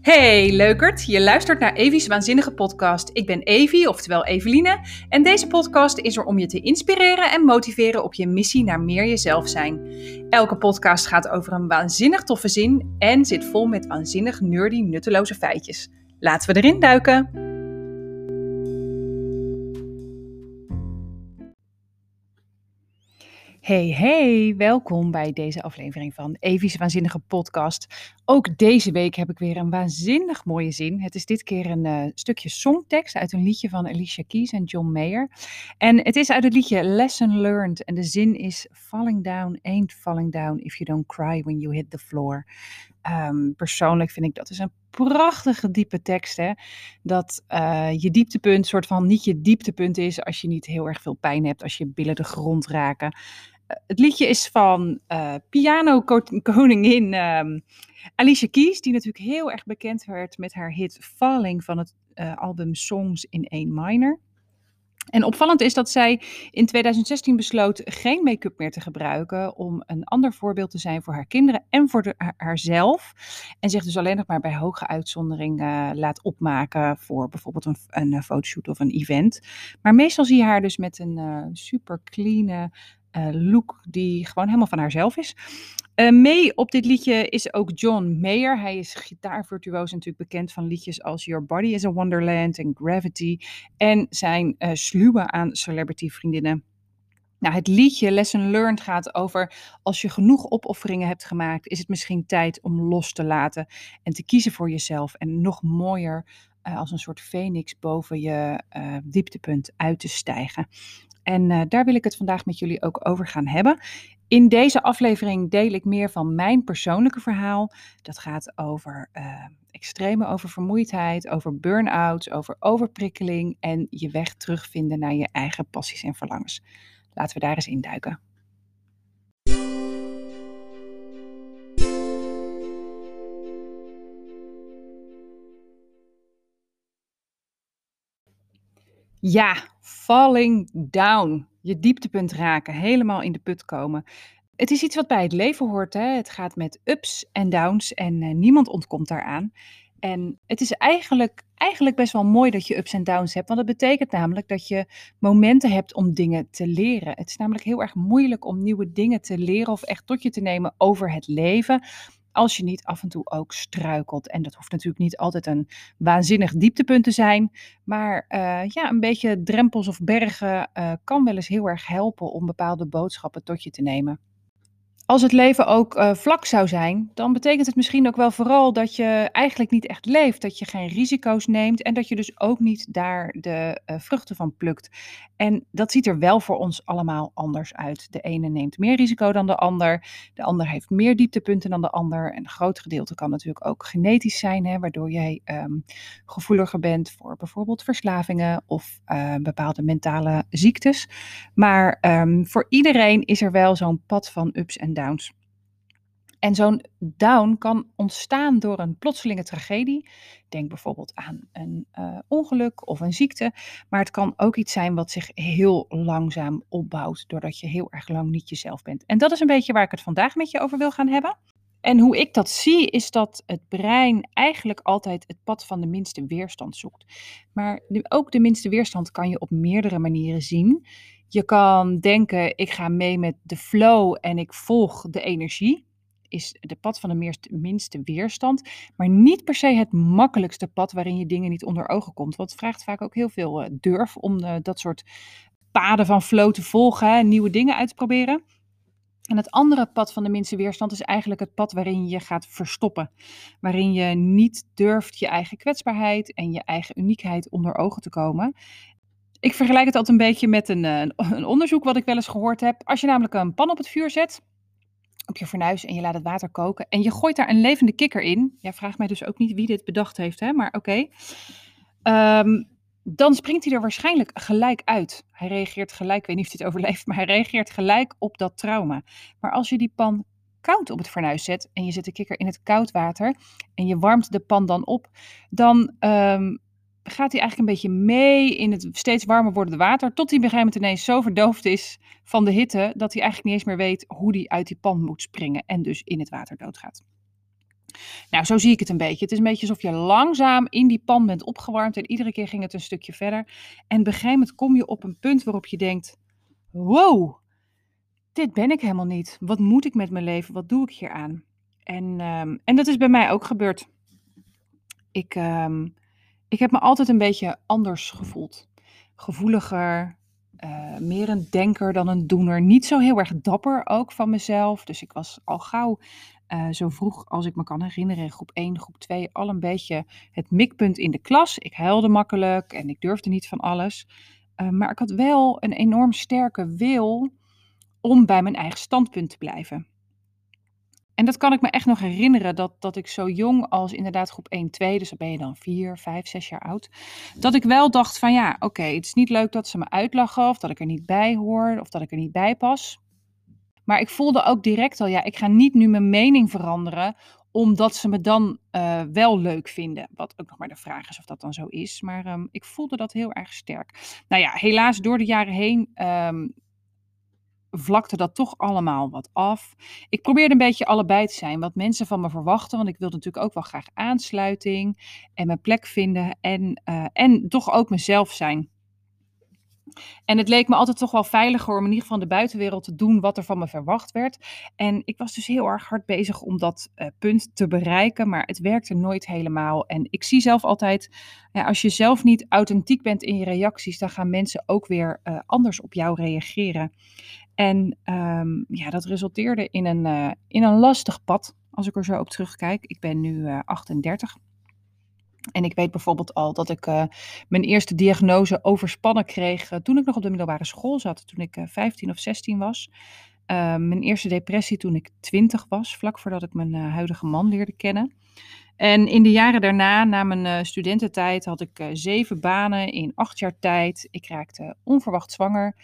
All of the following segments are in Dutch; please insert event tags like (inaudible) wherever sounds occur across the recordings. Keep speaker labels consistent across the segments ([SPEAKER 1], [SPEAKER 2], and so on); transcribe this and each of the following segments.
[SPEAKER 1] Hey leukert, je luistert naar Evie's Waanzinnige Podcast. Ik ben Evie, oftewel Eveline, en deze podcast is er om je te inspireren en motiveren op je missie naar meer jezelf zijn. Elke podcast gaat over een waanzinnig toffe zin en zit vol met waanzinnig nerdy nutteloze feitjes. Laten we erin duiken! Hey, hey, welkom bij deze aflevering van Evie's Waanzinnige Podcast. Ook deze week heb ik weer een waanzinnig mooie zin. Het is dit keer een uh, stukje songtekst uit een liedje van Alicia Keys en John Mayer. En het is uit het liedje Lesson Learned. En de zin is: Falling down ain't falling down if you don't cry when you hit the floor. Um, persoonlijk vind ik dat is een prachtige diepe tekst. Hè? Dat uh, je dieptepunt soort van niet je dieptepunt is als je niet heel erg veel pijn hebt, als je billen de grond raken. Het liedje is van uh, piano koningin um, Alicia Keys, die natuurlijk heel erg bekend werd met haar hit Falling van het album Songs in A minor. En opvallend is dat zij in 2016 besloot geen make-up meer te gebruiken om een ander voorbeeld te zijn voor haar kinderen en voor haarzelf. En zich dus alleen nog maar bij hoge uitzondering uh, laat opmaken voor bijvoorbeeld een, een fotoshoot of een event. Maar meestal zie je haar dus met een super clean look die gewoon helemaal van haarzelf is. Uh, mee op dit liedje is ook John Mayer. Hij is gitaarvirtuoos natuurlijk bekend van liedjes als Your Body is a Wonderland en Gravity. En zijn uh, sluwe aan celebrity vriendinnen. Nou, het liedje Lesson Learned gaat over als je genoeg opofferingen hebt gemaakt, is het misschien tijd om los te laten en te kiezen voor jezelf en nog mooier als een soort phoenix boven je dieptepunt uit te stijgen. En uh, daar wil ik het vandaag met jullie ook over gaan hebben. In deze aflevering deel ik meer van mijn persoonlijke verhaal. Dat gaat over uh, extreme oververmoeidheid, over burn-outs, over overprikkeling en je weg terugvinden naar je eigen passies en verlangens. Laten we daar eens induiken. Ja, falling down. Je dieptepunt raken, helemaal in de put komen. Het is iets wat bij het leven hoort. Hè? Het gaat met ups en downs en uh, niemand ontkomt daaraan. En het is eigenlijk, eigenlijk best wel mooi dat je ups en downs hebt, want dat betekent namelijk dat je momenten hebt om dingen te leren. Het is namelijk heel erg moeilijk om nieuwe dingen te leren of echt tot je te nemen over het leven, als je niet af en toe ook struikelt. En dat hoeft natuurlijk niet altijd een waanzinnig dieptepunt te zijn, maar uh, ja, een beetje drempels of bergen uh, kan wel eens heel erg helpen om bepaalde boodschappen tot je te nemen. Als het leven ook uh, vlak zou zijn, dan betekent het misschien ook wel vooral dat je eigenlijk niet echt leeft, dat je geen risico's neemt en dat je dus ook niet daar de uh, vruchten van plukt. En dat ziet er wel voor ons allemaal anders uit. De ene neemt meer risico dan de ander, de ander heeft meer dieptepunten dan de ander. En een groot gedeelte kan natuurlijk ook genetisch zijn, hè, waardoor jij um, gevoeliger bent voor bijvoorbeeld verslavingen of uh, bepaalde mentale ziektes. Maar um, voor iedereen is er wel zo'n pad van ups en downs. En zo'n down kan ontstaan door een plotselinge tragedie. Denk bijvoorbeeld aan een uh, ongeluk of een ziekte. Maar het kan ook iets zijn wat zich heel langzaam opbouwt, doordat je heel erg lang niet jezelf bent. En dat is een beetje waar ik het vandaag met je over wil gaan hebben. En hoe ik dat zie, is dat het brein eigenlijk altijd het pad van de minste weerstand zoekt. Maar ook de minste weerstand kan je op meerdere manieren zien. Je kan denken, ik ga mee met de flow en ik volg de energie. Is de pad van de meest, minste weerstand. Maar niet per se het makkelijkste pad waarin je dingen niet onder ogen komt. Want het vraagt vaak ook heel veel uh, durf om uh, dat soort paden van flow te volgen. Nieuwe dingen uit te proberen. En het andere pad van de minste weerstand is eigenlijk het pad waarin je gaat verstoppen. Waarin je niet durft je eigen kwetsbaarheid en je eigen uniekheid onder ogen te komen. Ik vergelijk het altijd een beetje met een, eh, een, onderzoek wat ik wel eens gehoord heb. Als je namelijk een pan op het vuur zet, op je fornuis en je laat het water koken en je gooit daar een levende kikker in. Ja, vraag mij dus ook niet wie dit bedacht heeft, hè, maar oké. Um, dan springt hij er waarschijnlijk gelijk uit. Hij reageert gelijk, ik weet niet of hij het overleeft, maar hij reageert gelijk op dat trauma. Maar als je die pan koud op het fornuis zet en je zet de kikker in het koud water en je warmt de pan dan op, dan um, gaat hij eigenlijk een beetje mee in het steeds warmer wordende water, tot hij op ineens zo verdoofd is van de hitte, dat hij eigenlijk niet eens meer weet hoe hij uit die pan moet springen en dus in het water doodgaat. Nou, zo zie ik het een beetje. Het is een beetje alsof je langzaam in die pan bent opgewarmd en iedere keer ging het een stukje verder. En op een gegeven moment kom je op een punt waarop je denkt: wow, dit ben ik helemaal niet. Wat moet ik met mijn leven? Wat doe ik hier aan? En, ehm, en dat is bij mij ook gebeurd. Ik, ehm, ik heb me altijd een beetje anders gevoeld. Gevoeliger, uh, meer een denker dan een doener. Niet zo heel erg dapper ook van mezelf. Dus ik was al gauw uh, zo vroeg als ik me kan herinneren, groep 1, groep 2, al een beetje het mikpunt in de klas. Ik huilde makkelijk en ik durfde niet van alles. Uh, maar ik had wel een enorm sterke wil om bij mijn eigen standpunt te blijven. En dat kan ik me echt nog herinneren, dat, dat ik zo jong als inderdaad groep 1, 2, dus dan ben je dan 4, 5, 6 jaar oud, dat ik wel dacht van ja, oké, het is niet leuk dat ze me uitlachen of dat ik er niet bij hoor of dat ik er niet bij pas. Maar ik voelde ook direct al, ja, ik ga niet nu mijn mening veranderen, omdat ze me dan uh, wel leuk vinden. Wat ook nog maar de vraag is of dat dan zo is. Maar um, ik voelde dat heel erg sterk. Nou ja, helaas door de jaren heen um, vlakte dat toch allemaal wat af. Ik probeerde een beetje allebei te zijn, wat mensen van me verwachten. Want ik wilde natuurlijk ook wel graag aansluiting en mijn plek vinden. En, uh, en toch ook mezelf zijn. En het leek me altijd toch wel veiliger om in ieder geval de buitenwereld te doen wat er van me verwacht werd. En ik was dus heel erg hard bezig om dat uh, punt te bereiken, maar het werkte nooit helemaal. En ik zie zelf altijd, ja, als je zelf niet authentiek bent in je reacties, dan gaan mensen ook weer uh, anders op jou reageren. En um, ja, dat resulteerde in een, uh, in een lastig pad, als ik er zo op terugkijk. Ik ben nu 38. En ik weet bijvoorbeeld al dat ik uh, mijn eerste diagnose overspannen kreeg uh, toen ik nog op de middelbare school zat, toen ik uh, 15 of 16 was. mijn eerste depressie toen ik 20 was, vlak voordat ik mijn huidige man leerde kennen. En in de jaren daarna, na mijn studententijd, had ik zeven banen in acht jaar tijd. Ik raakte onverwacht zwanger,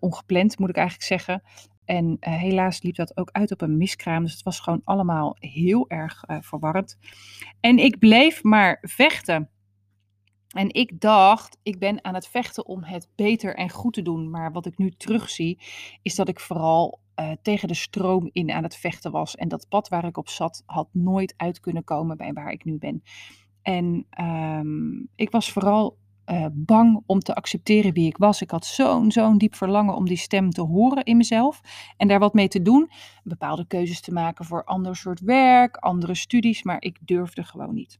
[SPEAKER 1] ongepland moet ik eigenlijk zeggen. En uh, helaas liep dat ook uit op een miskraam. Dus het was gewoon allemaal heel erg uh, verwarrend. En ik bleef maar vechten. En ik dacht, ik ben aan het vechten om het beter en goed te doen. Maar wat ik nu terugzie, is dat ik vooral uh, tegen de stroom in aan het vechten was. En dat pad waar ik op zat, had nooit uit kunnen komen bij waar ik nu ben. En um, ik was vooral uh, bang om te accepteren wie ik was. Ik had zo'n zo'n diep verlangen om die stem te horen in mezelf en daar wat mee te doen. Bepaalde keuzes te maken voor ander soort werk, andere studies, maar ik durfde gewoon niet.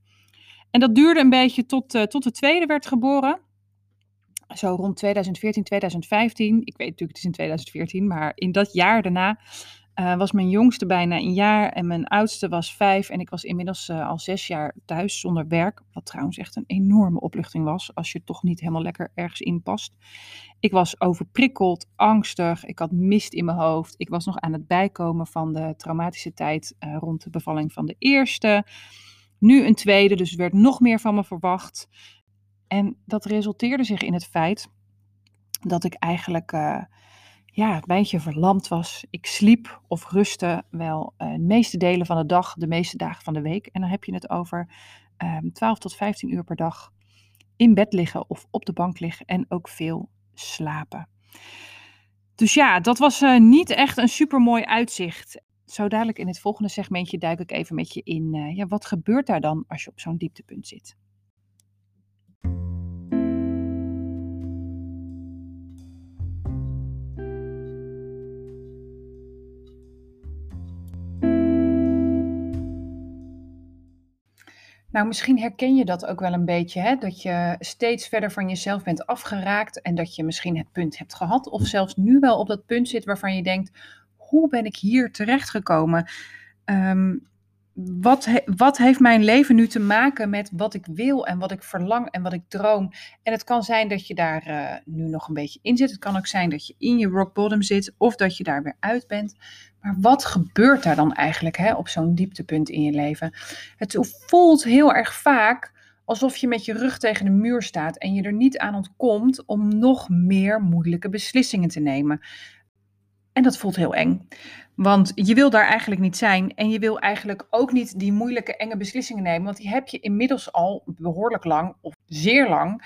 [SPEAKER 1] En dat duurde een beetje tot, uh, tot de tweede werd geboren. Zo rond 2014, 2015. Ik weet natuurlijk, het is in 2014, maar in dat jaar daarna uh, was mijn jongste bijna een jaar en mijn oudste was vijf. En ik was inmiddels uh, al zes jaar thuis zonder werk. Wat trouwens echt een enorme opluchting was, als je toch niet helemaal lekker ergens in past. Ik was overprikkeld, angstig, ik had mist in mijn hoofd. Ik was nog aan het bijkomen van de traumatische tijd uh, rond de bevalling van de eerste. Nu een tweede, dus er werd nog meer van me verwacht. En dat resulteerde zich in het feit dat ik eigenlijk ja, een beetje verlamd was. Ik sliep of rustte wel uh, de meeste delen van de dag, de meeste dagen van de week. En dan heb je het over um, 12 tot 15 uur per dag in bed liggen of op de bank liggen en ook veel slapen. Dus ja, dat was uh, niet echt een super mooi uitzicht. Zo dadelijk in het volgende segmentje duik ik even met je in. Uh, ja, wat gebeurt daar dan als je op zo'n dieptepunt zit? Nou, misschien herken je dat ook wel een beetje, hè? dat je steeds verder van jezelf bent afgeraakt en dat je misschien het punt hebt gehad of zelfs nu wel op dat punt zit waarvan je denkt, hoe ben ik hier terechtgekomen? Um, wat, wat heeft mijn leven nu te maken met wat ik wil en wat ik verlang en wat ik droom? En het kan zijn dat je daar uh, nu nog een beetje in zit. Het kan ook zijn dat je in je rock bottom zit of dat je daar weer uit bent. Maar wat gebeurt daar dan eigenlijk hè, op zo'n dieptepunt in je leven? Het voelt heel erg vaak alsof je met je rug tegen de muur staat en je er niet aan ontkomt om nog meer moeilijke beslissingen te nemen. En dat voelt heel eng. Want je wil daar eigenlijk niet zijn. En je wil eigenlijk ook niet die moeilijke, enge beslissingen nemen. Want die heb je inmiddels al behoorlijk lang, of zeer lang,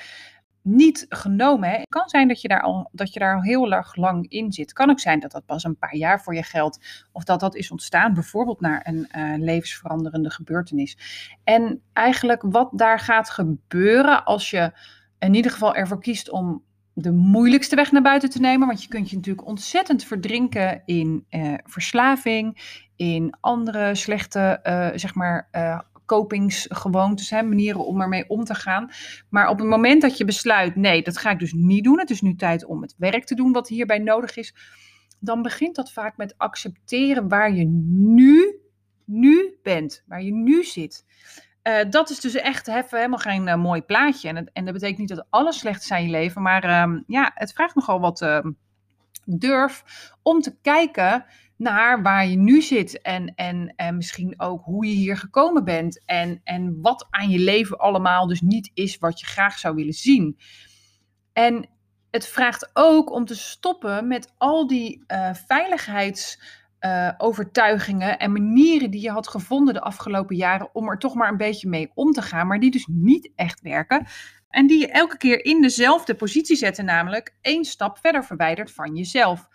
[SPEAKER 1] niet genomen. Het kan zijn dat je, daar al, dat je daar al heel erg lang in zit. Kan ook zijn dat dat pas een paar jaar voor je geldt. Of dat dat is ontstaan bijvoorbeeld naar een uh, levensveranderende gebeurtenis. En eigenlijk wat daar gaat gebeuren als je in ieder geval ervoor kiest om de moeilijkste weg naar buiten te nemen. Want je kunt je natuurlijk ontzettend verdrinken in uh, verslaving, in andere slechte, uh, zeg maar, uh, kopingsgewoontes, hè, manieren om ermee om te gaan. Maar op het moment dat je besluit, nee, dat ga ik dus niet doen. Het is nu tijd om het werk te doen wat hierbij nodig is. Dan begint dat vaak met accepteren waar je nu, nu bent, waar je nu zit. Uh, dat is dus echt helemaal geen uh, mooi plaatje. En, en, dat betekent niet dat alles slecht is in je leven. Maar uh, ja, het vraagt nogal wat ehm, durf om te kijken naar waar je nu zit. En, en, en misschien ook hoe je hier gekomen bent. En, en wat aan je leven allemaal dus niet is wat je graag zou willen zien. En het vraagt ook om te stoppen met al die veiligheidsovertuigingen uh, en manieren die je had gevonden de afgelopen jaren om er toch maar een beetje mee om te gaan, maar die dus niet echt werken. En die je elke keer in dezelfde positie zetten, namelijk één stap verder verwijderd van jezelf.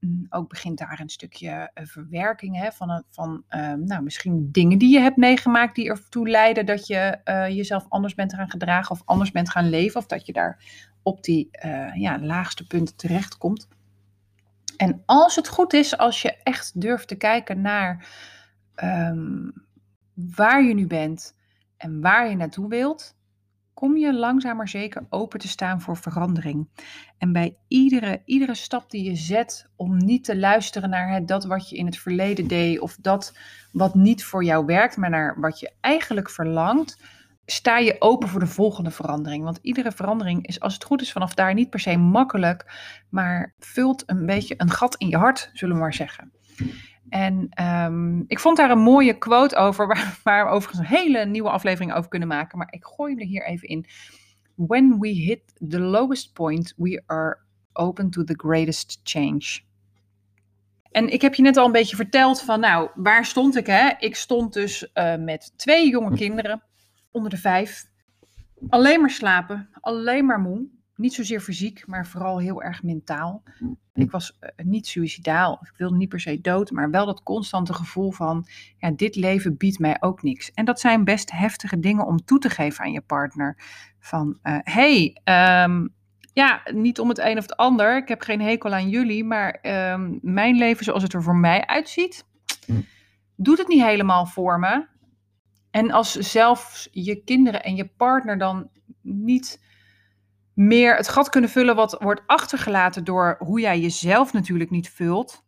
[SPEAKER 1] Mm, ook begint daar een stukje uh, verwerking hè, van, van uh, nou, misschien dingen die je hebt meegemaakt die ertoe leiden dat je uh, jezelf anders bent gaan gedragen of anders bent gaan leven of dat je daar op die ja, laagste punten terechtkomt. En als het goed is, als je echt durft te kijken naar um, waar je nu bent en waar je naartoe wilt, kom je langzaam maar zeker open te staan voor verandering. En bij iedere, iedere stap die je zet om niet te luisteren naar het, dat wat je in het verleden deed of dat wat niet voor jou werkt, maar naar wat je eigenlijk verlangt, sta je open voor de volgende verandering. Want iedere verandering is, als het goed is, vanaf daar niet per se makkelijk, maar vult een beetje een gat in je hart, zullen we maar zeggen. En um, ik vond daar een mooie quote over, (laughs) waar, we overigens een hele nieuwe aflevering over kunnen maken. Maar ik gooi hem er hier even in. When we hit the lowest point, we are open to the greatest change. En ik heb je net al een beetje verteld van, nou, waar stond ik? Hè? Ik stond dus uh, met twee jonge kinderen, onder de vijf. Alleen maar slapen, alleen maar moe. Niet zozeer fysiek, maar vooral heel erg mentaal. Ik was uh, niet suicidaal, ik wilde niet per se dood, maar wel dat constante gevoel van, ja, dit leven biedt mij ook niks. En dat zijn best heftige dingen om toe te geven aan je partner. Van, uh, hey, um, ja, niet om het een of het ander, ik heb geen hekel aan jullie, maar um, mijn leven zoals het er voor mij uitziet, doet het niet helemaal voor me. En als zelfs je kinderen en je partner dan niet meer het gat kunnen vullen wat wordt achtergelaten door hoe jij jezelf natuurlijk niet vult.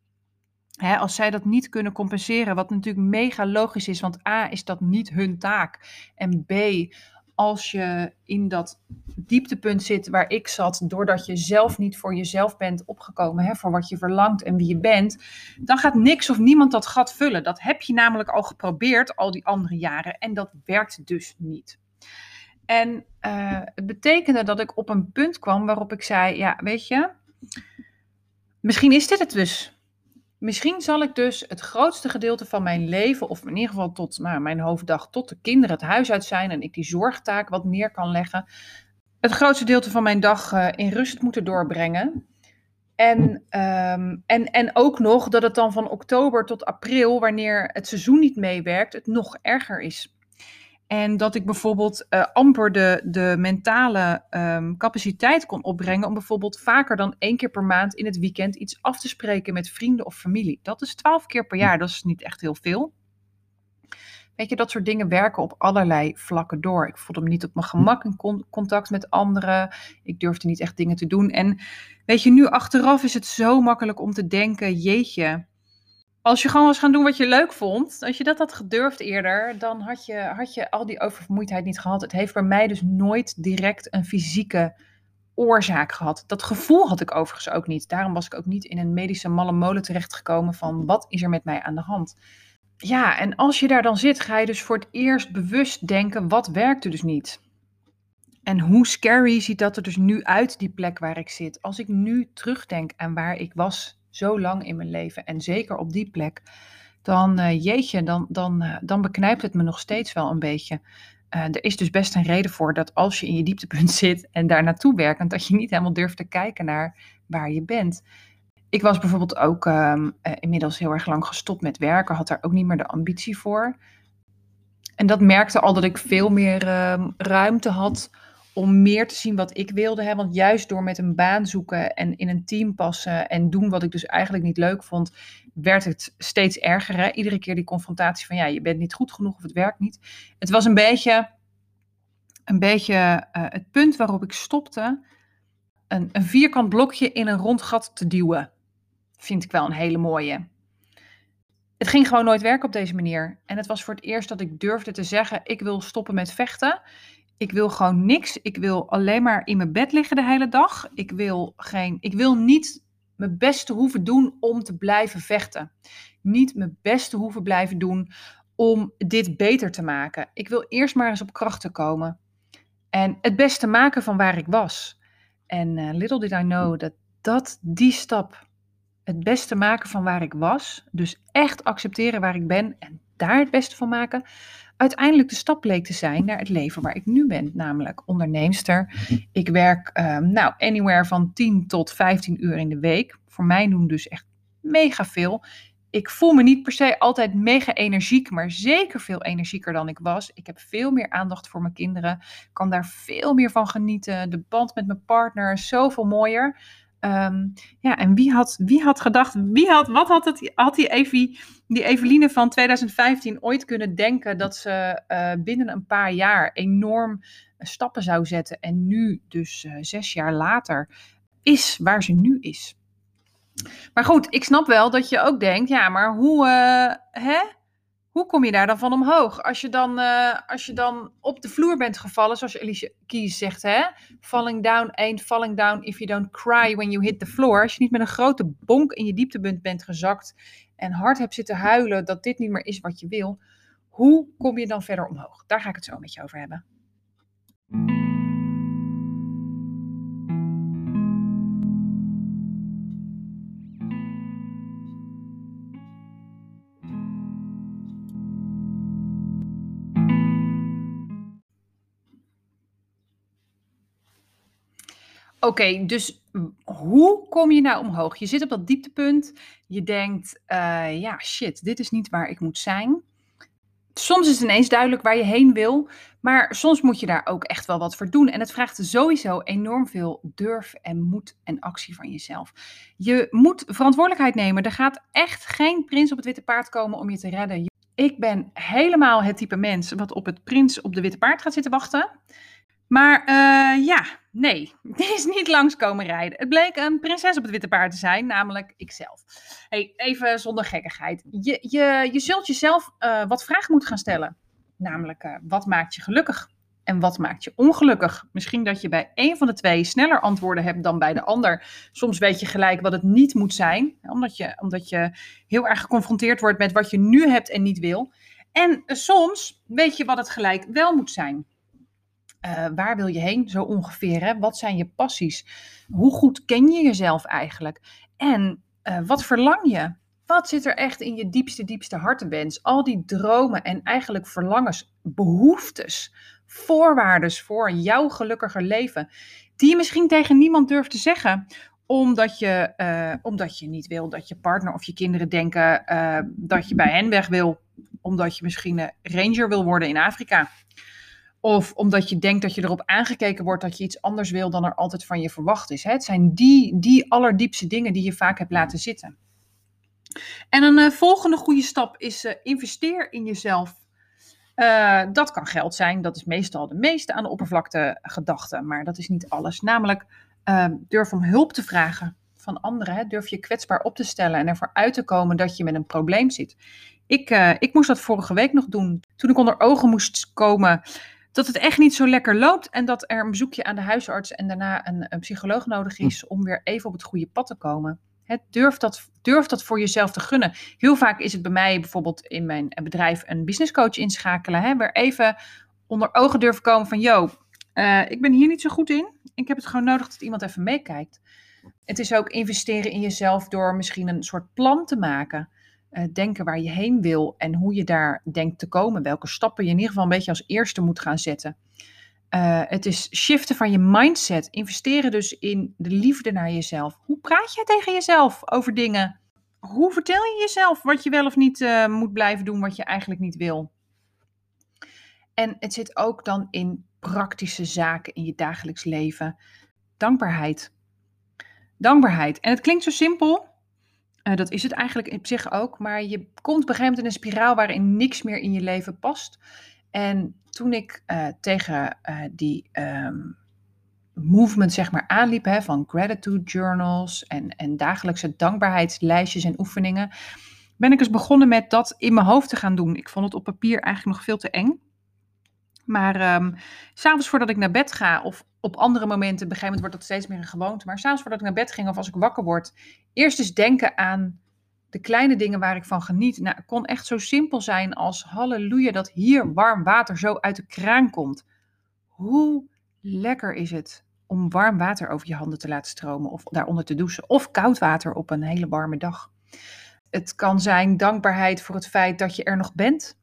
[SPEAKER 1] Als zij dat niet kunnen compenseren, wat natuurlijk mega logisch is, want A is dat niet hun taak. En B, als je in dat dieptepunt zit waar ik zat, doordat je zelf niet voor jezelf bent opgekomen, hè, voor wat je verlangt en wie je bent, dan gaat niks of niemand dat gat vullen. Dat heb je namelijk al geprobeerd al die andere jaren en dat werkt dus niet. En uh, het betekende dat ik op een punt kwam waarop ik zei: Ja, weet je, misschien is dit het dus. Misschien zal ik dus het grootste gedeelte van mijn leven, of in ieder geval tot nou, mijn hoofddag, tot de kinderen het huis uit zijn en ik die zorgtaak wat neer kan leggen, het grootste gedeelte van mijn dag uh, in rust moeten doorbrengen. En, um, en, en ook nog dat het dan van oktober tot april, wanneer het seizoen niet meewerkt, het nog erger is. En dat ik bijvoorbeeld uh, amper de, de mentale um, capaciteit kon opbrengen om bijvoorbeeld vaker dan één keer per maand in het weekend iets af te spreken met vrienden of familie. Dat is twaalf keer per jaar, dat is niet echt heel veel. Weet je, dat soort dingen werken op allerlei vlakken door. Ik voelde me niet op mijn gemak in con contact met anderen. Ik durfde niet echt dingen te doen. En weet je, nu achteraf is het zo makkelijk om te denken: jeetje, als je gewoon was gaan doen wat je leuk vond, als je dat had gedurfd eerder, dan had je, had je al die oververmoeidheid niet gehad. Het heeft bij mij dus nooit direct een fysieke oorzaak gehad. Dat gevoel had ik overigens ook niet. Daarom was ik ook niet in een medische malle molen terechtgekomen van wat is er met mij aan de hand. Ja, en als je daar dan zit, ga je dus voor het eerst bewust denken, wat werkte dus niet? En hoe scary ziet dat er dus nu uit, die plek waar ik zit? Als ik nu terugdenk aan waar ik was zo lang in mijn leven en zeker op die plek, dan uh, jeetje, dan, dan, uh, dan beknijpt het me nog steeds wel een beetje. Uh, er is dus best een reden voor dat als je in je dieptepunt (laughs) zit en daar naartoe werkt, dat je niet helemaal durft te kijken naar waar je bent. Ik was bijvoorbeeld ook uh, inmiddels heel erg lang gestopt met werken, had daar ook niet meer de ambitie voor. En dat merkte al dat ik veel meer uh, ruimte had om meer te zien wat ik wilde. Hè? Want juist door met een baan zoeken en in een team passen en doen wat ik dus eigenlijk niet leuk vond, werd het steeds erger. Hè? Iedere keer die confrontatie van ja, je bent niet goed genoeg of het werkt niet. Het was een beetje, een beetje uh, het punt waarop ik stopte. Een, een vierkant blokje in een rond gat te duwen. Vind ik wel een hele mooie. Het ging gewoon nooit werken op deze manier. En het was voor het eerst dat ik durfde te zeggen: ik wil stoppen met vechten. Ik wil gewoon niks. Ik wil alleen maar in mijn bed liggen de hele dag. Ik wil, geen, ik wil niet mijn beste hoeven doen om te blijven vechten. Niet mijn beste hoeven blijven doen om dit beter te maken. Ik wil eerst maar eens op krachten komen. En het beste maken van waar ik was. En uh, little did I know dat dat die stap, het beste maken van waar ik was, dus echt accepteren waar ik ben en daar het beste van maken, uiteindelijk de stap bleek te zijn naar het leven waar ik nu ben, namelijk onderneemster. Ik werk um, nou, anywhere van 10 tot 15 uur in de week. Voor mij doen dus echt mega veel. Ik voel me niet per se altijd mega energiek, maar zeker veel energieker dan ik was. Ik heb veel meer aandacht voor mijn kinderen, kan daar veel meer van genieten. De band met mijn partner is zoveel mooier. Um, ja, en wie had, wie had gedacht, wie had, wat had, het, had die, die Eveline van 2015 ooit kunnen denken dat ze uh, binnen een paar jaar enorm stappen zou zetten en nu, dus uh, zes jaar later, is waar ze nu is. Maar goed, ik snap wel dat je ook denkt, ja, maar hoe, uh, hè? Hoe kom je daar dan van omhoog? Als je dan, uh, als je dan op de vloer bent gevallen, zoals Alicia Keys zegt, hè? Falling down ain't falling down if you don't cry when you hit the floor. Als je niet met een grote bonk in je dieptepunt bent gezakt en hard hebt zitten huilen dat dit niet meer is wat je wil, hoe kom je dan verder omhoog? Daar ga ik het zo met je over hebben. Okay, dus hoe kom je nou omhoog? Je zit op dat dieptepunt. Je denkt, uh, ja, shit, dit is niet waar ik moet zijn. Soms is het ineens duidelijk waar je heen wil, maar soms moet je daar ook echt wel wat voor doen. En het vraagt sowieso enorm veel durf en moed en actie van jezelf. Je moet verantwoordelijkheid nemen. Er gaat echt geen prins op het witte paard komen om je te redden. Ik ben helemaal het type mens wat op het prins op de witte paard gaat zitten wachten. Maar uh, ja, nee, (laughs) die is niet langskomen rijden. Het bleek een prinses op het witte paard te zijn, namelijk ikzelf. Hey, even zonder gekkigheid. Je, je, je zult jezelf uh, wat vragen moeten gaan stellen. Namelijk, uh, wat maakt je gelukkig? En wat maakt je ongelukkig? Misschien dat je bij een van de twee sneller antwoorden hebt dan bij de ander. Soms weet je gelijk wat het niet moet zijn, omdat je, omdat je heel erg geconfronteerd wordt met wat je nu hebt en niet wil. En soms weet je wat het gelijk wel moet zijn. Uh, waar wil je heen, zo ongeveer? Hè? Wat zijn je passies? Hoe goed ken je jezelf eigenlijk? En uh, wat verlang je? Wat zit er echt in je diepste, diepste hartenwens? Al die dromen en eigenlijk verlangens, behoeftes, voorwaarden voor jouw gelukkiger leven, die je misschien tegen niemand durft te zeggen, omdat je, uh, omdat je niet wil dat je partner of je kinderen denken dat je bij hen weg wil, omdat je misschien een ranger wil worden in Afrika. Of omdat je denkt dat je erop aangekeken wordt dat je iets anders wil dan er altijd van je verwacht is. Het zijn die, die allerdiepste dingen die je vaak hebt laten zitten. En een uh, volgende goede stap is uh, investeer in jezelf. Uh, dat kan geld zijn, dat is meestal de meeste aan de oppervlakte gedachte, maar dat is niet alles. Namelijk durf om hulp te vragen van anderen. Hè? Durf je kwetsbaar op te stellen en ervoor uit te komen dat je met een probleem zit. Ik, ik moest dat vorige week nog doen. Toen ik onder ogen moest komen dat het echt niet zo lekker loopt en dat er een bezoekje aan de huisarts en daarna een, een psycholoog nodig hm. is om weer even op het goede pad te komen. durf, dat, durf dat voor jezelf te gunnen. Heel vaak is het bij mij bijvoorbeeld in mijn bedrijf een businesscoach inschakelen. Hè, weer even onder ogen durven komen van, yo, uh, ik ben hier niet zo goed in. Ik heb het gewoon nodig dat iemand even meekijkt. Het is ook investeren in jezelf door misschien een soort plan te maken. Eh, denken waar je heen wil en hoe je daar denkt te komen. Welke stappen je in ieder geval een beetje als eerste moet gaan zetten. Uh, het is shiften van je mindset. Investeren dus in de liefde naar jezelf. Hoe praat jij tegen jezelf over dingen? Hoe vertel je jezelf wat je wel of niet uh, moet blijven doen, wat je eigenlijk niet wil? En het zit ook dan in praktische zaken in je dagelijks leven. Dankbaarheid. Dankbaarheid. En het klinkt zo simpel. Uh, dat is het eigenlijk op zich ook. Maar je komt op een gegeven moment in een spiraal waarin niks meer in je leven past. En toen ik uh, tegen uh, die um, movement zeg maar aanliep, hè, van gratitude journals en, en dagelijkse dankbaarheidslijstjes en oefeningen, ben ik eens begonnen met dat in mijn hoofd te gaan doen. Ik vond het op papier eigenlijk nog veel te eng. Maar um, s'avonds voordat ik naar bed ga, of op andere momenten, op een gegeven moment wordt dat steeds meer een gewoonte, maar s'avonds voordat ik naar bed ging of als ik wakker word, eerst eens denken aan de kleine dingen waar ik van geniet. Nou, het kon echt zo simpel zijn als halleluja dat hier warm water zo uit de kraan komt. Hoe lekker is het om warm water over je handen te laten stromen of daaronder te douchen of koud water op een hele warme dag. Het kan zijn dankbaarheid voor het feit dat je er nog bent.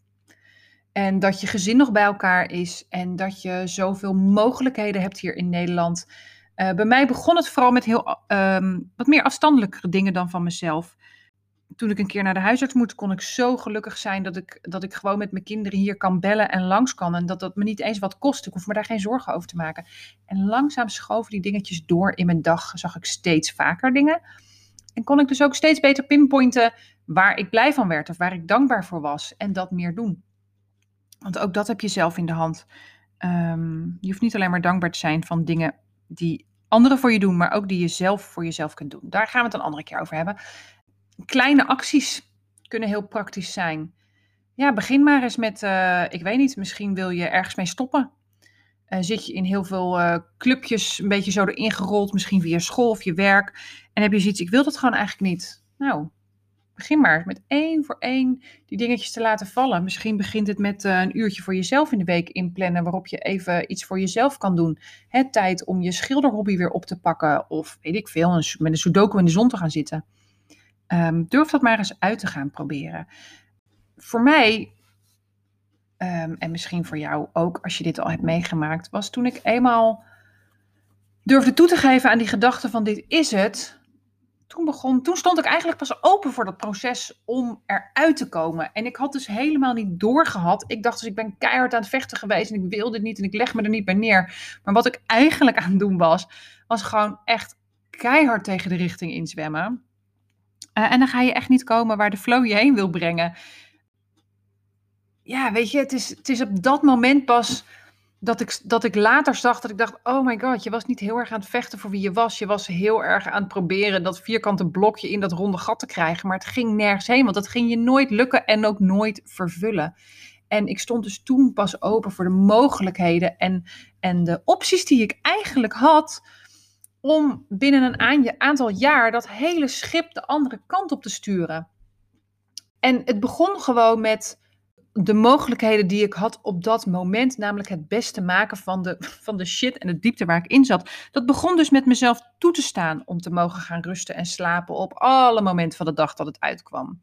[SPEAKER 1] En dat je gezin nog bij elkaar is en dat je zoveel mogelijkheden hebt hier in Nederland. Uh, bij mij begon het vooral met heel um, wat meer afstandelijkere dingen dan van mezelf toen ik een keer naar de huisarts moet, kon ik zo gelukkig zijn dat ik, dat ik gewoon met mijn kinderen hier kan bellen en langs kan. En dat dat me niet eens wat kost. Ik hoef me daar geen zorgen over te maken. En langzaam schoven die dingetjes door in mijn dag. Zag ik steeds vaker dingen. En kon ik dus ook steeds beter pinpointen waar ik blij van werd of waar ik dankbaar voor was. En dat meer doen. Want ook dat heb je zelf in de hand. Um, je hoeft niet alleen maar dankbaar te zijn van dingen die anderen voor je doen, maar ook die je zelf voor jezelf kunt doen. Daar gaan we het een andere keer over hebben kleine acties kunnen heel praktisch zijn. Ja, begin maar eens met, uh, ik weet niet, misschien wil je ergens mee stoppen. Uh, zit je in heel veel uh, clubjes een beetje zo erin gerold, misschien via school of je werk. En heb je zoiets, ik wil dat gewoon eigenlijk niet. Nou, begin maar met één voor één die dingetjes te laten vallen. Misschien begint het met een uurtje voor jezelf in de week inplannen, waarop je even iets voor jezelf kan doen. Het tijd om je schilderhobby weer op te pakken, of weet ik veel, met een sudoku in de zon te gaan zitten. Um, durf dat maar eens uit te gaan proberen. Voor mij, um, en misschien voor jou ook als je dit al hebt meegemaakt, was toen ik eenmaal durfde toe te geven aan die gedachte van dit is het. Toen, begon, toen stond ik eigenlijk pas open voor dat proces om eruit te komen. En ik had dus helemaal niet doorgehad. Ik dacht dus ik ben keihard aan het vechten geweest en ik wilde dit niet en ik leg me er niet bij neer. Maar wat ik eigenlijk aan het doen was, was gewoon echt keihard tegen de richting inzwemmen. Uh, en dan ga je echt niet komen waar de flow je heen wil brengen. Ja, weet je, het is, het is op dat moment pas dat ik, dat ik later zag dat ik dacht: oh my god, je was niet heel erg aan het vechten voor wie je was. Je was heel erg aan het proberen dat vierkante blokje in dat ronde gat te krijgen. Maar het ging nergens heen, want dat ging je nooit lukken en ook nooit vervullen. En ik stond dus toen pas open voor de mogelijkheden en, en de opties die ik eigenlijk had om binnen een aantal jaar dat hele schip de andere kant op te sturen. En het begon gewoon met de mogelijkheden die ik had op dat moment, namelijk het beste maken van de, (laughs) van de shit en de diepte waar ik in zat. Dat begon dus met mezelf toe te staan om te mogen gaan rusten en slapen op alle momenten van de dag dat het uitkwam.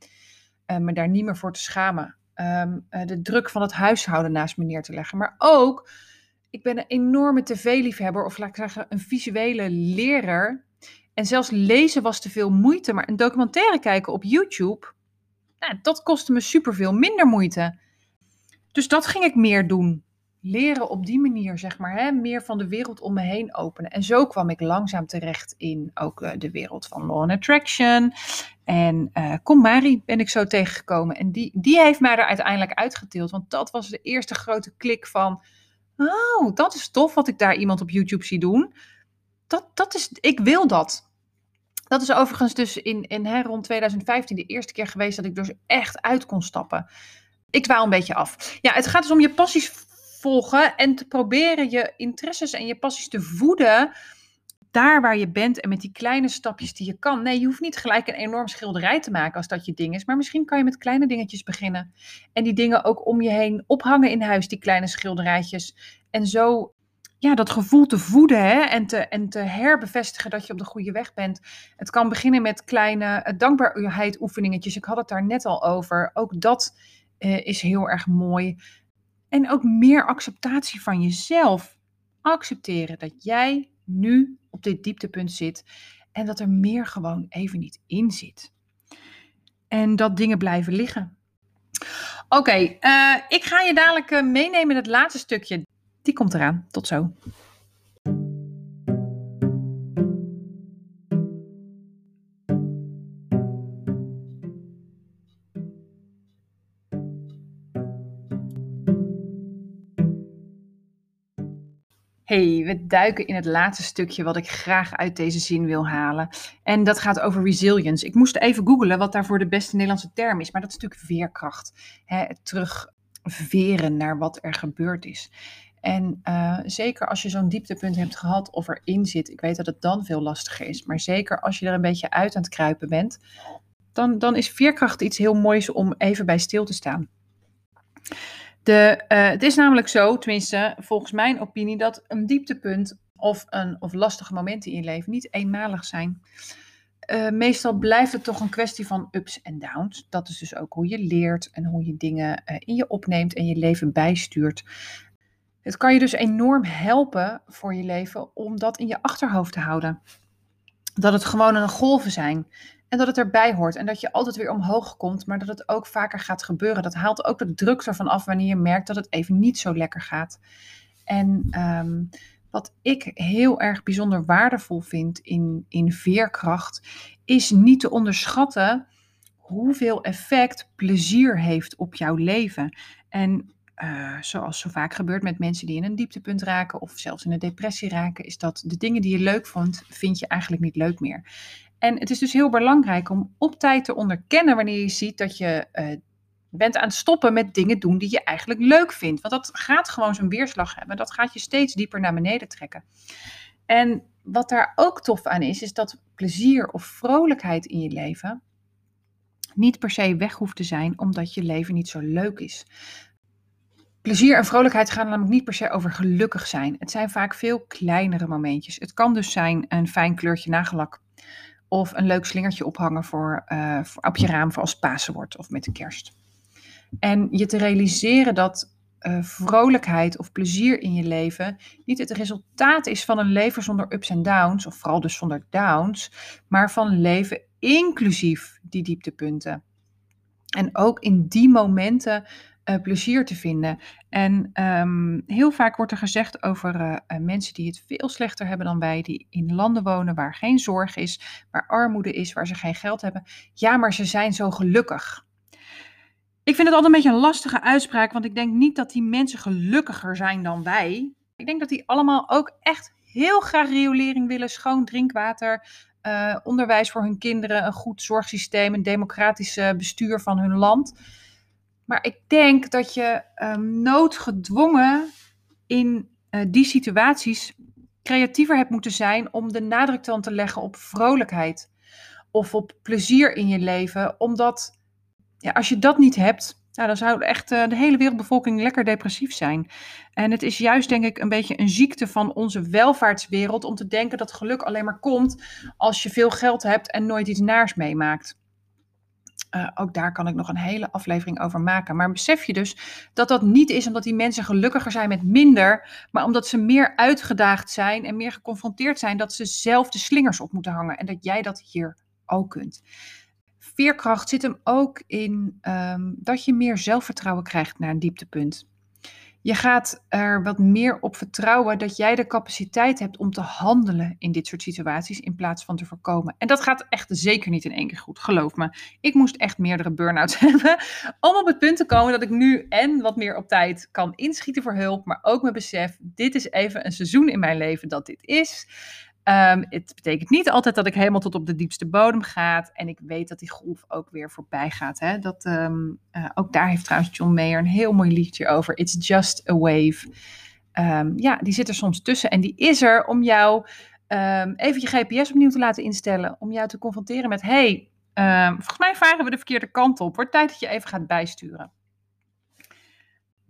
[SPEAKER 1] Uh, me daar niet meer voor te schamen. Um, uh, de druk van het huishouden naast me neer te leggen. Maar ook ik ben een enorme tv-liefhebber, of laat ik zeggen, een visuele leraar. En zelfs lezen was te veel moeite, maar een documentaire kijken op YouTube, nou, dat kostte me superveel minder moeite. Dus dat ging ik meer doen. Leren op die manier, zeg maar, hè? meer van de wereld om me heen openen. En zo kwam ik langzaam terecht in ook uh, de wereld van Law and Attraction. En uh, Mari ben ik zo tegengekomen. En die, die heeft mij er uiteindelijk uitgetild. Want dat was de eerste grote klik van Oh, dat is tof wat ik daar iemand op YouTube zie doen. Dat, dat is, ik wil dat. Dat is overigens dus in, in hè, rond 2015 de eerste keer geweest dat ik dus echt uit kon stappen. Ik dwaal een beetje af. Ja, het gaat dus om je passies volgen en te proberen je interesses en je passies te voeden daar waar je bent en met die kleine stapjes die je kan. Nee, je hoeft niet gelijk een enorm schilderij te maken als dat je ding is. Maar misschien kan je met kleine dingetjes beginnen. En die dingen ook om je heen ophangen in huis, die kleine schilderijtjes. En zo ja, dat gevoel te voeden hè? En, te, en te herbevestigen dat je op de goede weg bent. Het kan beginnen met kleine uh, dankbaarheid oefeningetjes. Ik had het daar net al over. Ook dat uh, is heel erg mooi. En ook meer acceptatie van jezelf. Accepteren dat jij nu op dit dieptepunt zit en dat er meer gewoon even niet in zit. En dat dingen blijven liggen. Oké, uh, ik ga je dadelijk meenemen in het laatste stukje. Die komt eraan. Tot zo. Hey, we duiken in het laatste stukje wat ik graag uit deze zin wil halen. En dat gaat over resilience. Ik moest even googlen wat daarvoor de beste Nederlandse term is, maar dat is natuurlijk veerkracht. Hè, terugveren naar wat er gebeurd is. En uh, zeker als je zo'n dieptepunt hebt gehad of erin zit, ik weet dat het dan veel lastiger is, maar zeker als je er een beetje uit aan het kruipen bent, dan, dan is veerkracht iets heel moois om even bij stil te staan. De, uh, het is namelijk zo, tenminste volgens mijn opinie, dat een dieptepunt of, een, of lastige momenten in je leven niet eenmalig zijn. Uh, meestal blijft het toch een kwestie van ups en downs. Dat is dus ook hoe je leert en hoe je dingen uh, in je opneemt en je leven bijstuurt. Het kan je dus enorm helpen voor je leven om dat in je achterhoofd te houden. Dat het gewoon een golven zijn. En dat het erbij hoort. En dat je altijd weer omhoog komt, maar dat het ook vaker gaat gebeuren. Dat haalt ook de druk ervan af wanneer je merkt dat het even niet zo lekker gaat. En um, wat ik heel erg bijzonder waardevol vind in, in veerkracht, is niet te onderschatten hoeveel effect plezier heeft op jouw leven. En uh, zoals zo vaak gebeurt met mensen die in een dieptepunt raken of zelfs in een depressie raken, is dat de dingen die je leuk vond, vind je eigenlijk niet leuk meer. En het is dus heel belangrijk om op tijd te onderkennen wanneer je ziet dat je uh, bent aan het stoppen met dingen doen die je eigenlijk leuk vindt. Want dat gaat gewoon zo'n weerslag hebben. Dat gaat je steeds dieper naar beneden trekken. En wat daar ook tof aan is, is dat plezier of vrolijkheid in je leven niet per se weg hoeft te zijn omdat je leven niet zo leuk is. Plezier en vrolijkheid gaan namelijk niet per se over gelukkig zijn. Het zijn vaak veel kleinere momentjes. Het kan dus zijn een fijn kleurtje nagellak. Of een leuk slingertje ophangen voor, voor op je raam voor als Pasen wordt of met de kerst. En je te realiseren dat uh, vrolijkheid of plezier in je leven niet het resultaat is van een leven zonder ups en downs, of vooral dus zonder downs, maar van leven inclusief die dieptepunten. En ook in die momenten uh, plezier te vinden. En um, heel vaak wordt er gezegd over uh, mensen die het veel slechter hebben dan wij, die in landen wonen waar geen zorg is, waar armoede is, waar ze geen geld hebben. Ja, maar ze zijn zo gelukkig. Ik vind het altijd een beetje een lastige uitspraak, want ik denk niet dat die mensen gelukkiger zijn dan wij. Ik denk dat die allemaal ook echt heel graag riolering willen, schoon drinkwater, onderwijs voor hun kinderen, een goed zorgsysteem, een democratisch bestuur van hun land. Maar ik denk dat je um, noodgedwongen in uh, die situaties creatiever hebt moeten zijn om de nadruk dan te leggen op vrolijkheid of op plezier in je leven. Omdat ja, als je dat niet hebt, nou, dan zou echt uh, de hele wereldbevolking lekker depressief zijn. En het is juist, denk ik, een beetje een ziekte van onze welvaartswereld om te denken dat geluk alleen maar komt als je veel geld hebt en nooit iets naars meemaakt. Uh, ook daar kan ik nog een hele aflevering over maken. Maar besef je dus dat dat niet is omdat die mensen gelukkiger zijn met minder, maar omdat ze meer uitgedaagd zijn en meer geconfronteerd zijn dat ze zelf de slingers op moeten hangen en dat jij dat hier ook kunt. Veerkracht zit hem ook in um, dat je meer zelfvertrouwen krijgt naar een dieptepunt. Je gaat er wat meer op vertrouwen dat jij de capaciteit hebt om te handelen in dit soort situaties in plaats van te voorkomen. En dat gaat echt zeker niet in één keer goed, geloof me. Ik moest echt meerdere burn-outs (laughs) hebben om op het punt te komen dat ik nu en wat meer op tijd kan inschieten voor hulp, maar ook mijn besef, dit is even een seizoen in mijn leven dat dit is. Um, het betekent niet altijd dat ik helemaal tot op de diepste bodem ga. En ik weet dat die golf ook weer voorbij gaat. Hè? Dat, um, uh, ook daar heeft trouwens John Mayer een heel mooi liedje over. It's just a wave. Um, ja, die zit er soms tussen. En die is er om jou even je GPS opnieuw te laten instellen. Om jou te confronteren met: hey, volgens mij varen we de verkeerde kant op. Wordt tijd dat je even gaat bijsturen.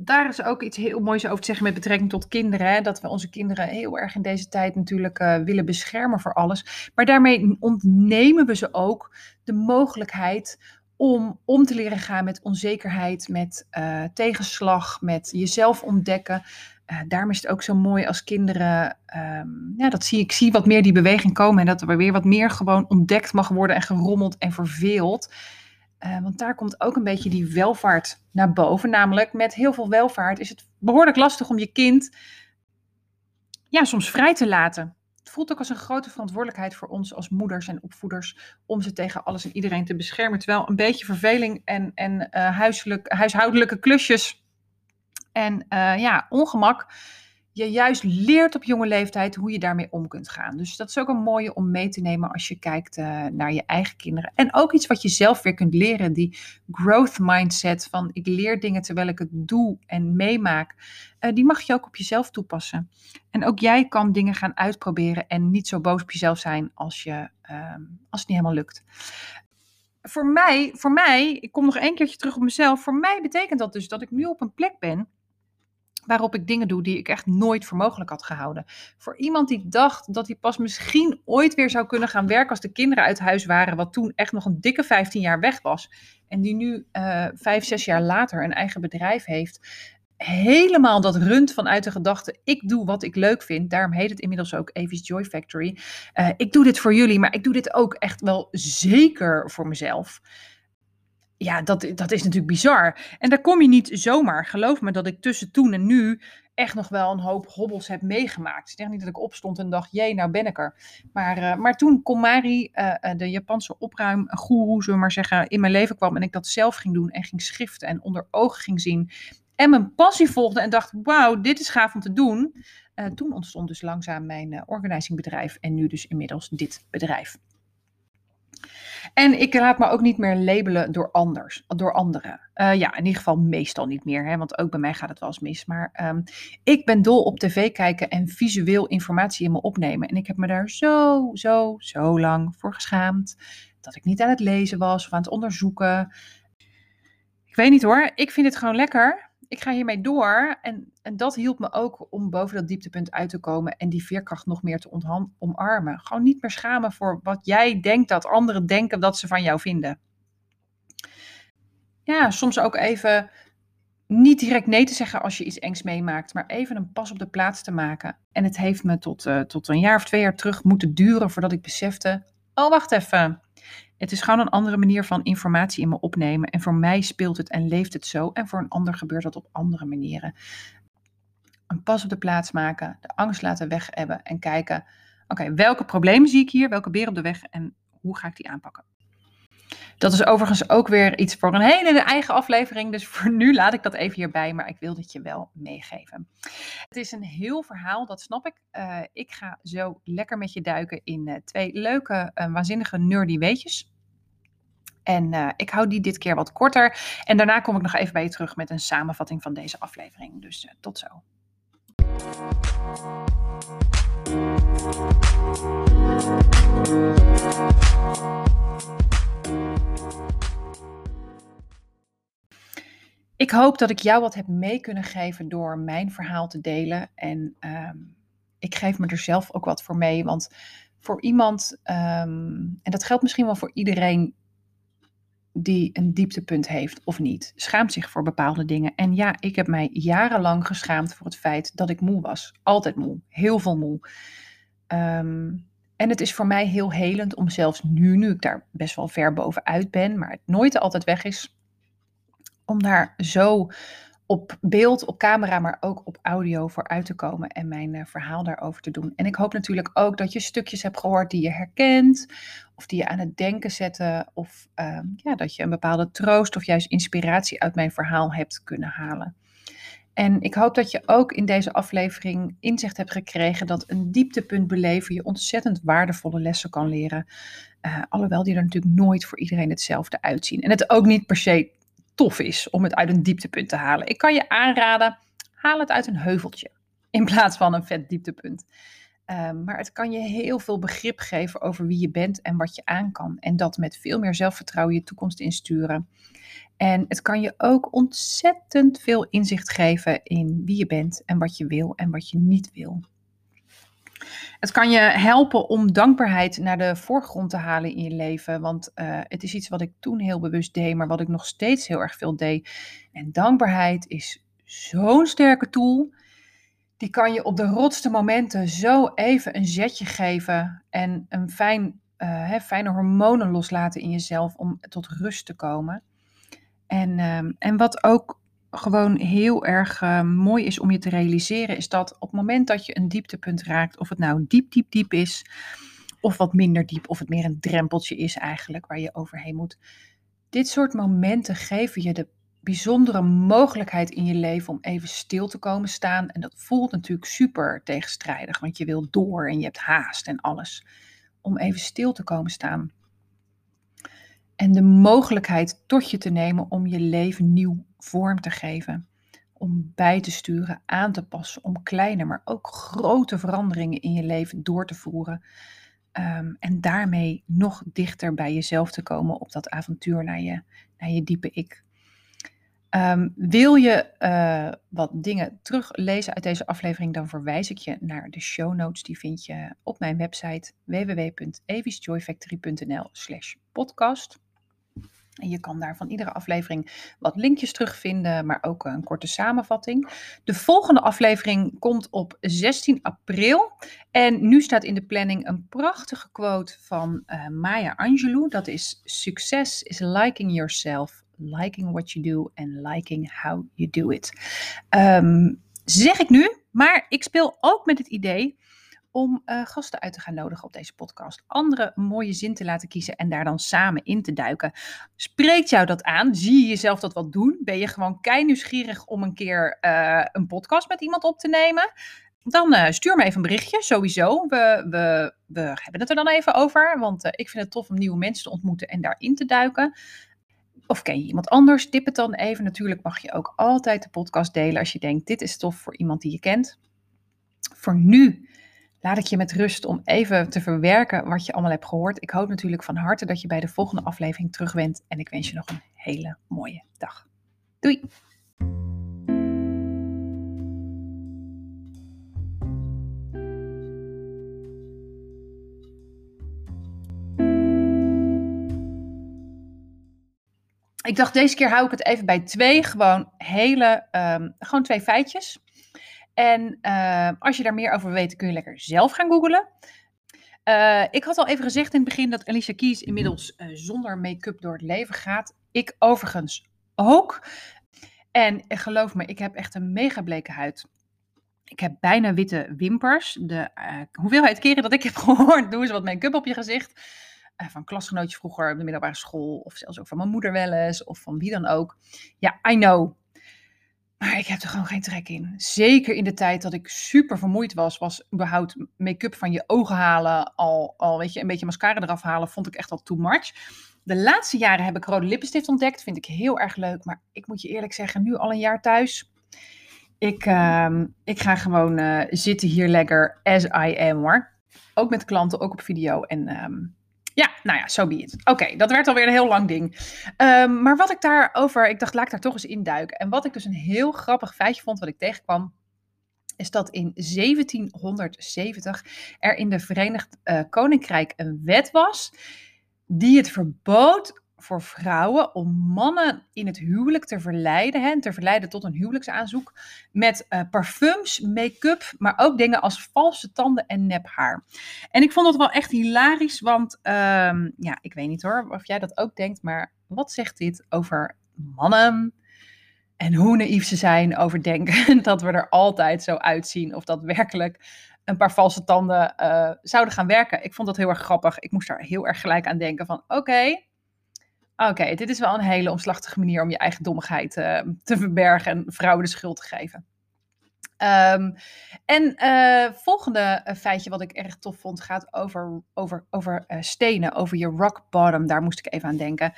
[SPEAKER 1] Daar is ook iets heel moois over te zeggen met betrekking tot kinderen. Hè? Dat we onze kinderen heel erg in deze tijd natuurlijk uh, willen beschermen voor alles. Maar daarmee ontnemen we ze ook de mogelijkheid om om te leren gaan met onzekerheid, met uh, tegenslag, met jezelf ontdekken. Uh, daarom is het ook zo mooi als kinderen, um, ja, dat zie ik zie wat meer die beweging komen en dat er weer wat meer gewoon ontdekt mag worden en gerommeld en verveeld. Uh, want daar komt ook een beetje die welvaart naar boven. Namelijk, met heel veel welvaart is het behoorlijk lastig om je kind ja, soms vrij te laten. Het voelt ook als een grote verantwoordelijkheid voor ons als moeders en opvoeders om ze tegen alles en iedereen te beschermen. Terwijl een beetje verveling en, en uh, huiselijk, huishoudelijke klusjes en uh, ja, ongemak je juist leert op jonge leeftijd hoe je daarmee om kunt gaan. Dus dat is ook een mooie om mee te nemen als je kijkt uh, naar je eigen kinderen. En ook iets wat je zelf weer kunt leren, die growth mindset van ik leer dingen terwijl ik het doe en meemaak. Uh, die mag je ook op jezelf toepassen. En ook jij kan dingen gaan uitproberen en niet zo boos op jezelf zijn als, je, uh, als het niet helemaal lukt. Voor mij, voor mij, ik kom nog een keertje terug op mezelf. Voor mij betekent dat dus dat ik nu op een plek ben waarop ik dingen doe die ik echt nooit voor mogelijk had gehouden. Voor iemand die dacht dat hij pas misschien ooit weer zou kunnen gaan werken als de kinderen uit huis waren, wat toen echt nog een dikke 15 jaar weg was. En die nu uh, vijf, zes jaar later een eigen bedrijf heeft. Helemaal dat runt vanuit de gedachte: ik doe wat ik leuk vind. Daarom heet het inmiddels ook Evi's Joy Factory. Uh, ik doe dit voor jullie, maar ik doe dit ook echt wel zeker voor mezelf ja, dat, dat is natuurlijk bizar. En daar kom je niet zomaar. Geloof me dat ik tussen toen en nu echt nog wel een hoop hobbels heb meegemaakt. Ik zeg niet dat ik opstond en dacht, jee, nou ben ik er. Maar, uh, maar toen Komari, uh, de Japanse opruimgoeroe, zullen we maar zeggen, in mijn leven kwam en ik dat zelf ging doen en ging schriften en onder ogen ging zien en mijn passie volgde en dacht, wauw, dit is gaaf om te doen. Toen ontstond dus langzaam mijn organisingbedrijf en nu dus inmiddels dit bedrijf. En ik laat me ook niet meer labelen door, anders, door anderen. Uh, ja, in ieder geval meestal niet meer, hè, want ook bij mij gaat het wel eens mis. Maar um, ik ben dol op tv kijken en visueel informatie in me opnemen. En ik heb me daar zo, zo, zo lang voor geschaamd. Dat ik niet aan het lezen was of aan het onderzoeken. Ik weet niet hoor, ik vind het gewoon lekker ik ga hiermee door. En, en dat hielp me ook om boven dat dieptepunt uit te komen en die veerkracht nog meer te omarmen. Gewoon niet meer schamen voor wat jij denkt dat anderen denken dat ze van jou vinden. Ja, soms ook even niet direct nee te zeggen als je iets engs meemaakt, maar even een pas op de plaats te maken. En het heeft me tot, uh, tot een jaar of twee jaar terug moeten duren voordat ik besefte: oh, wacht even. Het is gewoon een andere manier van informatie in me opnemen. En voor mij speelt het en leeft het zo. En voor een ander gebeurt dat op andere manieren. Een pas op de plaats maken, de angst laten weg hebben en kijken: oké, welke problemen zie ik hier? Welke beer op de weg en hoe ga ik die aanpakken? Dat is overigens ook weer iets voor een hele eigen aflevering. Dus voor nu laat ik dat even hierbij. Maar ik wil dit je wel meegeven. Het is een heel verhaal, dat snap ik. Uh, ik ga zo lekker met je duiken in uh, twee leuke, uh, waanzinnige nerdy weetjes. En uh, ik hou die dit keer wat korter. En daarna kom ik nog even bij je terug met een samenvatting van deze aflevering. Dus uh, tot zo. Ik hoop dat ik jou wat heb mee kunnen geven door mijn verhaal te delen. En um, ik geef me er zelf ook wat voor mee. Want voor iemand, um, en dat geldt misschien wel voor iedereen die een dieptepunt heeft of niet. Schaamt zich voor bepaalde dingen. En ja, ik heb mij jarenlang geschaamd voor het feit dat ik moe was. Altijd moe. Heel veel moe. Um, en het is voor mij heel helend om zelfs nu, nu ik daar best wel ver bovenuit ben, maar het nooit altijd weg is, om daar zo op beeld, op camera, maar ook op audio voor uit te komen en mijn uh, verhaal daarover te doen. En ik hoop natuurlijk ook dat je stukjes hebt gehoord die je herkent, of die je aan het denken zetten, of uh, ja, dat je een bepaalde troost of juist inspiratie uit mijn verhaal hebt kunnen halen. En ik hoop dat je ook in deze aflevering inzicht hebt gekregen dat een dieptepunt beleven je ontzettend waardevolle lessen kan leren. Uh, alhoewel die er natuurlijk nooit voor iedereen hetzelfde uitzien. En het ook niet per se tof is om het uit een dieptepunt te halen. Ik kan je aanraden, haal het uit een heuveltje in plaats van een vet dieptepunt. Ehm, maar het kan je heel veel begrip geven over wie je bent en wat je aan kan. En dat met veel meer zelfvertrouwen je toekomst insturen. En het kan je ook ontzettend veel inzicht geven in wie je bent en wat je wil en wat je niet wil. Het kan je helpen om dankbaarheid naar de voorgrond te halen in je leven. Want uh, het is iets wat ik toen heel bewust deed, maar wat ik nog steeds heel erg veel deed. En dankbaarheid is zo'n sterke tool. Die kan je op de rotste momenten zo even een zetje geven en een fijn, hè, fijne hormonen loslaten in jezelf om tot rust te komen. En, uh, en wat ook gewoon heel erg uh, mooi is om je te realiseren, is dat op het moment dat je een dieptepunt raakt, of het nou diep, diep, diep is, of wat minder diep, of het meer een drempeltje is eigenlijk waar je overheen moet. Dit soort momenten geven je de bijzondere mogelijkheid in je leven om even stil te komen staan. En dat voelt natuurlijk super tegenstrijdig, want je wil door en je hebt haast en alles. Om even stil te komen staan. En de mogelijkheid tot je te nemen om je leven nieuw vorm te geven. Om bij te sturen, aan te passen, om kleine, maar ook grote veranderingen in je leven door te voeren. Um, en daarmee nog dichter bij jezelf te komen op dat avontuur naar je, naar je diepe ik. Um, wil je uh, wat dingen teruglezen uit deze aflevering, dan verwijs ik je naar de show notes. Die vind je op mijn website www.evisjoyfactory.nl slash podcast. En je kan daar van iedere aflevering wat linkjes terugvinden, maar ook een korte samenvatting. De volgende aflevering komt op 16 april. En nu staat in de planning een prachtige quote van uh, Maya Angelou. Dat is: Success is liking yourself, liking what you do and liking how you do it. Um, zeg ik nu, maar ik speel ook met het idee om uh, gasten uit te gaan nodigen op deze podcast. Andere mooie zin te laten kiezen en daar dan samen in te duiken. Spreekt jou dat aan? Zie je jezelf dat wat doen? Ben je gewoon kei nieuwsgierig om een keer uh, een podcast met iemand op te nemen? Dan uh, stuur me even een berichtje, sowieso. We, we, we hebben het er dan even over, want ik vind het tof om nieuwe mensen te ontmoeten en daarin te duiken. Of ken je iemand anders? Tip het dan even. Natuurlijk mag je ook altijd de podcast delen als je denkt, dit is tof voor iemand die je kent. Voor nu laat ik je met rust om even te verwerken wat je allemaal hebt gehoord. Ik hoop natuurlijk van harte dat je bij de volgende aflevering terug bent. En ik wens je nog een hele mooie dag. Doei! Ik dacht, deze keer hou ik het even bij twee. Gewoon hele, um, gewoon twee feitjes. En uh, als je daar meer over weten, kun je lekker zelf gaan googlen. Uh, ik had al even gezegd in het begin dat Alicia Keys inmiddels uh, zonder make-up door het leven gaat. Ik overigens ook. En geloof me, ik heb echt een mega bleke huid. Ik heb bijna witte wimpers. De hoeveelheid keren dat ik heb (laughs) gehoord, doe eens wat make-up op je gezicht. van klasgenootjes vroeger op de middelbare school. Of zelfs ook van mijn moeder wel eens. Of van wie dan ook. Ja, I know. Maar ik heb er gewoon geen trek in. Zeker in de tijd dat ik super vermoeid was, was überhaupt make-up van je ogen halen, al, al weet je, een beetje mascara eraf halen, vond ik echt al too much. De laatste jaren heb ik rode lippenstift ontdekt, vind ik heel erg leuk. Maar ik moet je eerlijk zeggen, nu al een jaar thuis. Ik, uh, ik ga gewoon uh, zitten hier lekker as I am hoor. Ook met klanten, ook op video. En um, ja, nou ja, zo so be. Oké, dat werd alweer een heel lang ding. Um, maar wat ik daarover, ik dacht, laat ik daar toch eens induiken. En wat ik dus een heel grappig feitje vond, wat ik tegenkwam, is dat in 1770 er in de Verenigd uh, Koninkrijk een wet was die het verbood voor vrouwen om mannen in het huwelijk te verleiden, hè, te verleiden tot een huwelijksaanzoek, met uh, parfums, make-up, maar ook dingen als valse tanden en nephaar. En ik vond dat wel echt hilarisch, want um, ja, ik weet niet hoor of jij dat ook denkt, maar wat zegt dit over mannen? En hoe naïef ze zijn over denken (laughs) dat we er altijd zo uitzien. Of dat werkelijk een paar valse tanden uh, zouden gaan werken. Ik vond dat heel erg grappig. Ik moest daar heel erg gelijk aan denken van oké, Oké, dit is wel een hele omslachtige manier om je eigen dommigheid uh, te verbergen en vrouwen de schuld te geven. Um, en uh, volgende eh, feitje wat ik erg tof vond gaat over, over, over stenen, over je rock bottom. Daar moest ik even aan denken.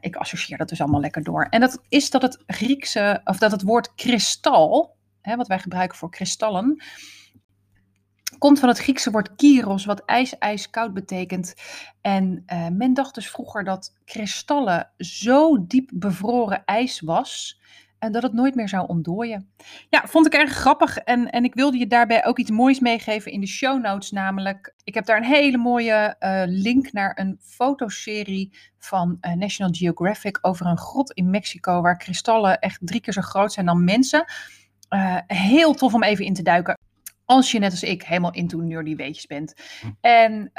[SPEAKER 1] Ik associeer dat dus allemaal lekker door. En dat is dat het Griekse, of dat het woord kristal, hè, wat wij gebruiken voor kristallen, komt van het Griekse woord kyros, wat ijs, ijskoud betekent. En uh, men dacht dus vroeger dat kristallen zo diep bevroren ijs was en dat het nooit meer zou ontdooien. Ja, vond ik erg grappig en, en ik wilde je daarbij ook iets moois meegeven in de show notes. Namelijk, ik heb daar een hele mooie uh, link naar een fotoserie van National Geographic over een grot in Mexico waar kristallen echt drie keer zo groot zijn dan mensen. Heel tof om even in te duiken. Als je net als ik helemaal into nerdy weetjes bent. Hm. En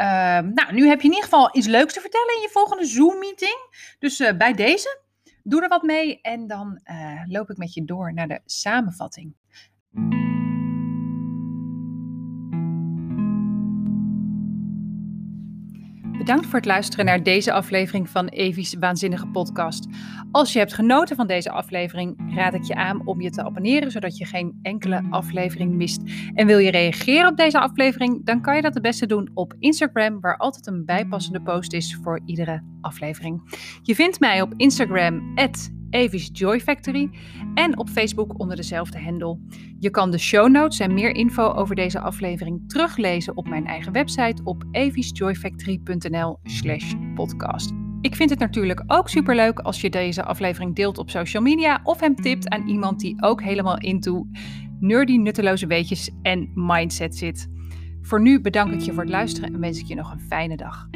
[SPEAKER 1] nou, nu heb je in ieder geval iets leuks te vertellen in je volgende Zoom-meeting. Dus bij deze, doe er wat mee en dan uh, loop ik met je door naar de samenvatting. Bedankt voor het luisteren naar deze aflevering van Evie's Waanzinnige Podcast. Als je hebt genoten van deze aflevering, raad ik je aan om je te abonneren, zodat je geen enkele aflevering mist. En wil je reageren op deze aflevering, dan kan je dat het beste doen op Instagram, waar altijd een bijpassende post is voor iedere aflevering. Je vindt mij op Instagram, Evis Joy Factory en op Facebook onder dezelfde hendel. Je kan de show notes en meer info over deze aflevering teruglezen op mijn eigen website op evisjoyfactory.nl/slash podcast. Ik vind het natuurlijk ook superleuk als je deze aflevering deelt op social media of hem tipt aan iemand die ook helemaal into nerdy nutteloze weetjes en mindset zit. Voor nu bedank ik je voor het luisteren en wens ik je nog een fijne dag.